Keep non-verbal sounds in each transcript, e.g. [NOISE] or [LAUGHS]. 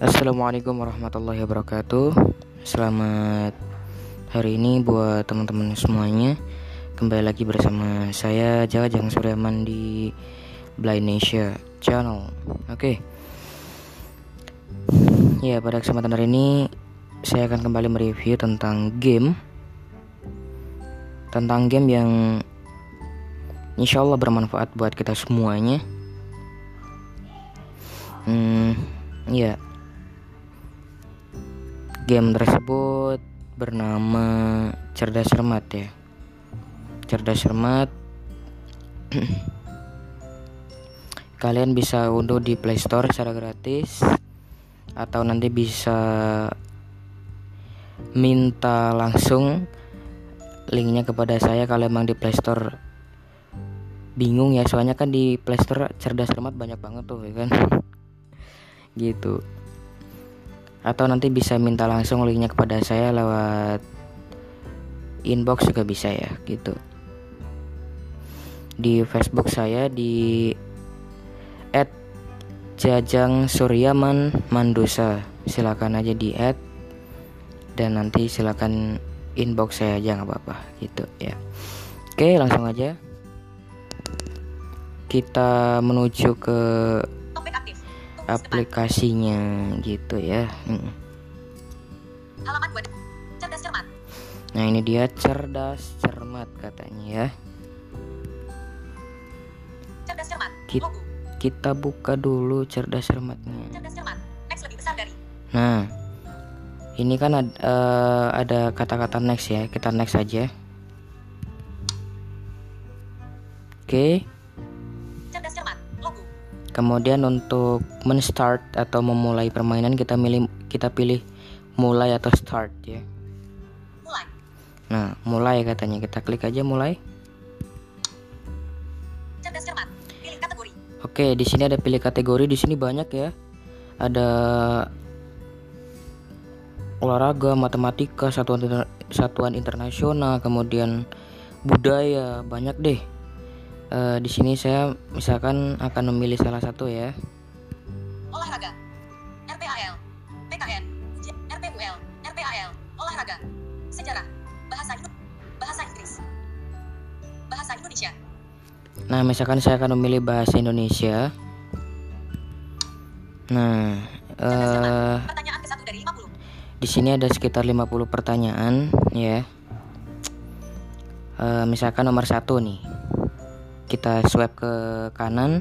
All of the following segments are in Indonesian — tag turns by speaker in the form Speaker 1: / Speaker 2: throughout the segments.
Speaker 1: Assalamualaikum warahmatullahi wabarakatuh. Selamat hari ini buat teman-teman semuanya. Kembali lagi bersama saya Jajang Suryaman di Blind Asia Channel. Oke. Ya pada kesempatan hari ini Saya akan kembali mereview tentang game. Tentang game yang Insya Allah bermanfaat buat kita semuanya. Hmm, ya Game tersebut bernama Cerdas Cermat ya. Cerdas Cermat. [CLEARS THROAT] Kalian bisa unduh di Play Store secara gratis atau nanti bisa minta langsung linknya kepada saya kalau emang di Play Store. Bingung ya soalnya kan di Play Store cerdas cermat banyak banget tuh ya kan? [LAUGHS] Gitu atau nanti bisa minta langsung linknya kepada saya lewat inbox juga bisa ya gitu. Di Facebook saya di at Jajang Suryaman Mandusa. Silakan aja di add dan nanti silakan inbox saya aja nggak apa-apa gitu ya. Oke langsung aja. Kita menuju ke aplikasinya gitu ya. Hmm. Halaman cerdas cermat. Nah ini dia cerdas cermat katanya ya. Cerdas cermat. Kita, kita buka dulu cerdas cermatnya. Cerdas cermat. Next lebih besar dari. Nah ini kan ada, uh, ada kata-kata next ya. Kita next aja. Oke. Okay. Kemudian untuk men-start atau memulai permainan kita pilih kita pilih mulai atau start ya. Mulai. Nah, mulai katanya kita klik aja mulai. Cerdas cermat. Pilih kategori. Oke, di sini ada pilih kategori, di sini banyak ya. Ada olahraga, matematika, satuan satuan internasional, kemudian budaya, banyak deh uh, di sini saya misalkan akan memilih salah satu ya. Olahraga. RPAL. PKN. RPUL. RPAL. Olahraga. Sejarah. Bahasa Bahasa Inggris. Bahasa Indonesia. Nah, misalkan saya akan memilih bahasa Indonesia. Nah, uh, pertanyaan ke dari 50. Di sini ada sekitar 50 pertanyaan ya. Uh, misalkan nomor satu nih kita swipe ke kanan.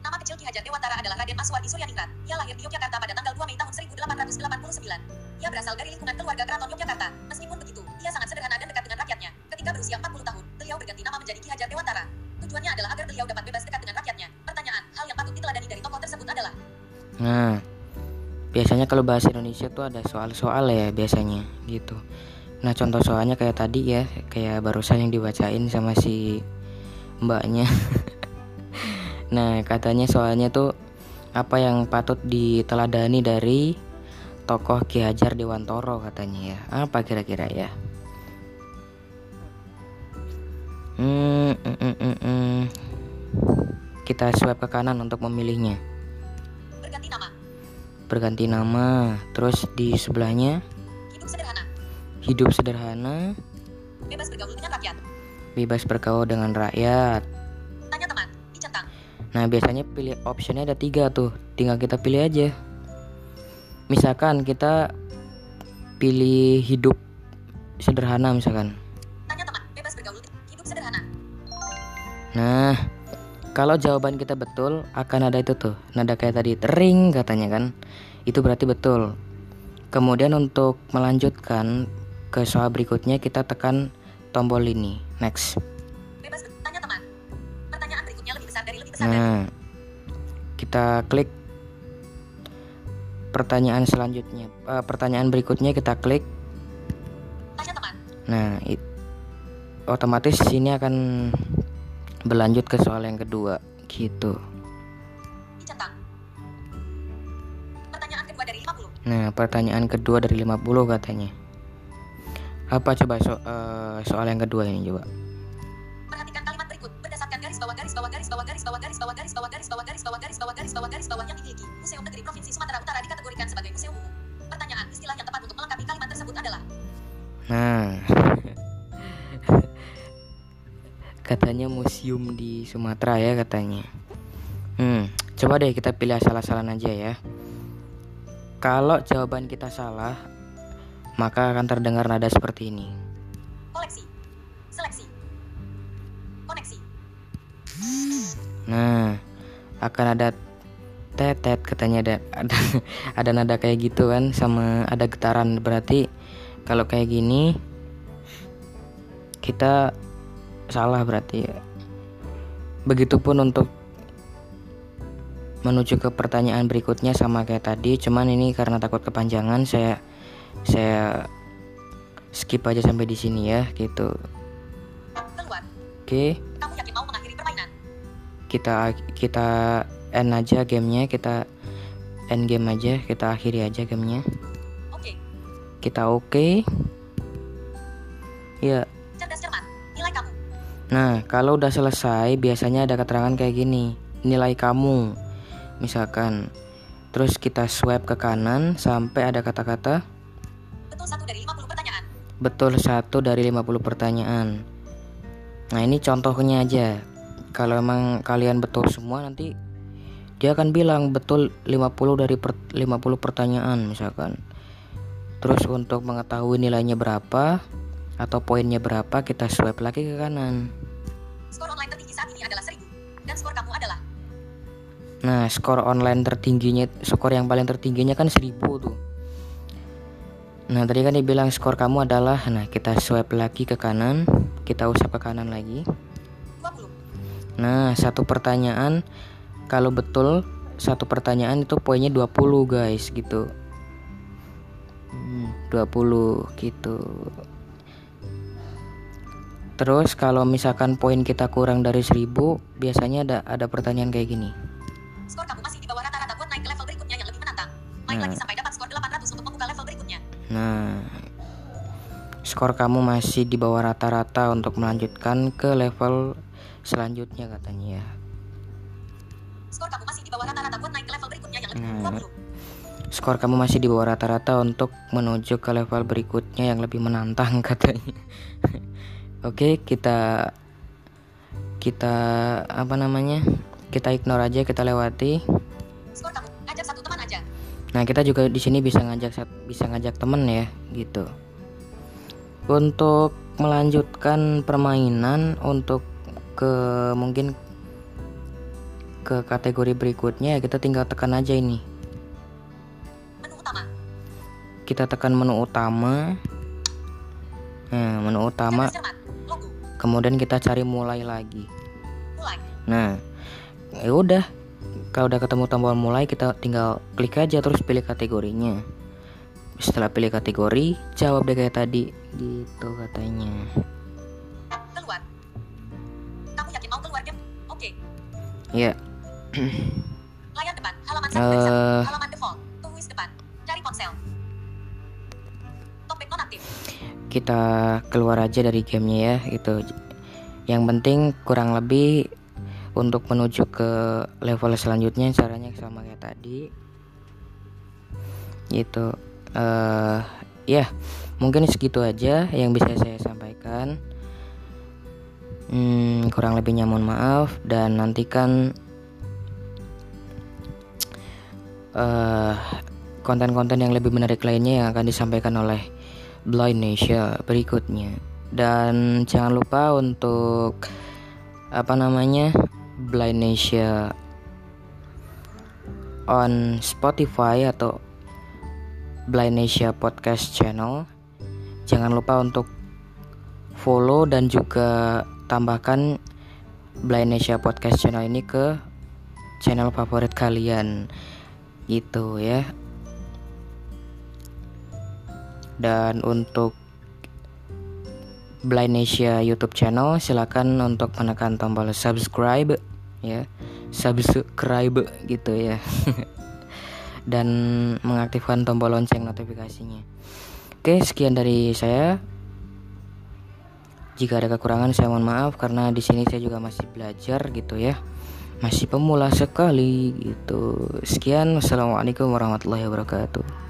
Speaker 1: Nama kecil Ki Hajar Dewantara adalah Raden Maswadi Suryaningrat. Ia lahir di Yogyakarta pada tanggal 2 Mei tahun 1889. Ia berasal dari lingkungan keluarga keraton Yogyakarta. Meskipun begitu, ia sangat sederhana dan dekat dengan rakyatnya. Ketika berusia 40 tahun, beliau berganti nama menjadi Ki Hajar Dewantara. Tujuannya adalah agar beliau dapat bebas dekat dengan rakyatnya. Pertanyaan, hal yang patut diteladani dari tokoh tersebut adalah Nah, biasanya kalau bahasa Indonesia tuh ada soal-soal ya biasanya gitu. Nah contoh soalnya kayak tadi ya, kayak barusan yang dibacain sama si mbaknya. [LAUGHS] Nah katanya soalnya tuh apa yang patut diteladani dari tokoh Ki Hajar Dewantoro katanya ya. Apa kira-kira ya? Hmm, mm, mm, mm, mm. kita swipe ke kanan untuk memilihnya. Berganti nama. Berganti nama. Terus di sebelahnya? Hidup sederhana. Hidup sederhana. Bebas bergaul dengan rakyat bebas bergaul dengan rakyat. Tanya teman, dicentang. Nah biasanya pilih optionnya ada tiga tuh, tinggal kita pilih aja. Misalkan kita pilih hidup sederhana misalkan. Tanya teman, bebas bergaul, hidup sederhana. Nah, kalau jawaban kita betul akan ada itu tuh, nada kayak tadi tering katanya kan. Itu berarti betul. Kemudian untuk melanjutkan ke soal berikutnya kita tekan tombol ini. Next. Bebas tanya teman. Pertanyaan berikutnya lebih besar dari lebih besar. Nah, kita klik pertanyaan selanjutnya. Uh, pertanyaan berikutnya kita klik. Tanya teman. Nah, it, otomatis sini akan berlanjut ke soal yang kedua, gitu. Pertanyaan kedua dari 50. Nah, pertanyaan kedua dari 50 katanya. Apa coba so, uh, soal yang kedua ini coba? Perhatikan kalimat berikut berdasarkan garis bawah garis bawah garis bawah garis bawah garis bawah garis bawah
Speaker 2: garis bawah garis bawah garis bawah garis bawah garis bawah yang dimiliki Museum Negeri Provinsi Sumatera Utara dikategorikan sebagai museum umum. Pertanyaan, istilah yang tepat untuk melengkapi kalimat tersebut adalah
Speaker 1: Nah, katanya museum di Sumatera ya katanya. Hmm, coba deh kita pilih asal-asalan aja ya. Kalau jawaban kita salah, maka akan terdengar nada seperti ini.
Speaker 2: koleksi, seleksi, koneksi,
Speaker 1: Nah, akan ada tetet katanya ada ada ada nada kayak gitu kan sama ada getaran berarti kalau kayak gini kita salah berarti ya. Begitupun untuk menuju ke pertanyaan berikutnya sama kayak tadi, cuman ini karena takut kepanjangan saya saya skip aja sampai di sini ya gitu.
Speaker 2: keluar.
Speaker 1: Oke.
Speaker 2: Kamu yakin mau mengakhiri permainan?
Speaker 1: kita kita end aja gamenya kita end game aja kita akhiri aja gamenya
Speaker 2: Oke,
Speaker 1: kita oke ya
Speaker 2: cerdas cermat. Nilai kamu.
Speaker 1: nah kalau udah selesai biasanya ada keterangan kayak gini nilai kamu misalkan terus kita swipe ke kanan sampai ada kata-kata
Speaker 2: Betul satu dari 50 pertanyaan.
Speaker 1: betul satu dari 50 pertanyaan. Nah ini contohnya aja. Kalau emang kalian betul semua nanti dia akan bilang betul 50 dari per, 50 pertanyaan misalkan. Terus untuk mengetahui nilainya berapa atau poinnya berapa kita swipe lagi ke kanan.
Speaker 2: Skor online tertinggi saat ini adalah 1000. Dan skor kamu adalah?
Speaker 1: Nah skor online tertingginya skor yang paling tertingginya kan 1000 tuh nah tadi kan dibilang skor kamu adalah nah kita swipe lagi ke kanan kita usap ke kanan lagi
Speaker 2: 20.
Speaker 1: Nah, satu pertanyaan kalau betul satu pertanyaan itu poinnya 20 guys gitu. Hmm, 20 gitu. Terus kalau misalkan poin kita kurang dari 1000, biasanya ada ada pertanyaan kayak gini.
Speaker 2: Skor kamu masih di bawah rata-rata buat naik ke level berikutnya yang lebih menantang. Main lagi
Speaker 1: Hmm.
Speaker 2: sampai
Speaker 1: Nah, skor kamu masih di bawah rata-rata untuk melanjutkan ke level selanjutnya katanya ya.
Speaker 2: Skor kamu masih di bawah rata-rata buat naik ke level berikutnya yang lebih. 20.
Speaker 1: Skor kamu masih di bawah rata-rata untuk menuju ke level berikutnya yang lebih menantang [LAUGHS] katanya. Oke, kita kita apa namanya? Kita ignore aja, kita lewati.
Speaker 2: Skor kamu
Speaker 1: Nah, kita juga di sini bisa ngajak bisa ngajak temen ya, gitu. Untuk melanjutkan permainan untuk ke mungkin ke kategori berikutnya ya kita tinggal tekan aja ini.
Speaker 2: Menu utama.
Speaker 1: Kita tekan menu utama. Nah, menu utama kemudian kita cari mulai lagi.
Speaker 2: Mulai.
Speaker 1: Nah, ya udah. Kalau udah ketemu tombol mulai, kita tinggal klik aja terus pilih kategorinya. Setelah pilih kategori, jawab deh kayak tadi, gitu katanya.
Speaker 2: Keluar. Kamu yakin mau keluar game? Oke.
Speaker 1: Ya, [CLEARS THROAT]
Speaker 2: Layar depan. Halaman satu.
Speaker 1: Eh.
Speaker 2: Halaman default. Tulis depan. Cari ponsel. Topik nonaktif.
Speaker 1: kita keluar aja dari gamenya ya, gitu. Yang penting kurang lebih untuk menuju ke level selanjutnya caranya sama kayak tadi. Gitu. eh ya, mungkin segitu aja yang bisa saya sampaikan. Hmm, kurang lebihnya mohon maaf dan nantikan eh konten-konten yang lebih menarik lainnya yang akan disampaikan oleh Blind Asia berikutnya. Dan jangan lupa untuk apa namanya Blind Asia on Spotify atau Blind Asia Podcast Channel. Jangan lupa untuk follow dan juga tambahkan Blind Asia Podcast Channel ini ke channel favorit kalian gitu ya dan untuk Blind Asia YouTube channel silakan untuk menekan tombol subscribe ya. Subscribe gitu ya. [LAUGHS] Dan mengaktifkan tombol lonceng notifikasinya. Oke sekian dari saya. Jika ada kekurangan saya mohon maaf karena di sini saya juga masih belajar gitu ya. Masih pemula sekali gitu. Sekian, wassalamualaikum warahmatullahi wabarakatuh.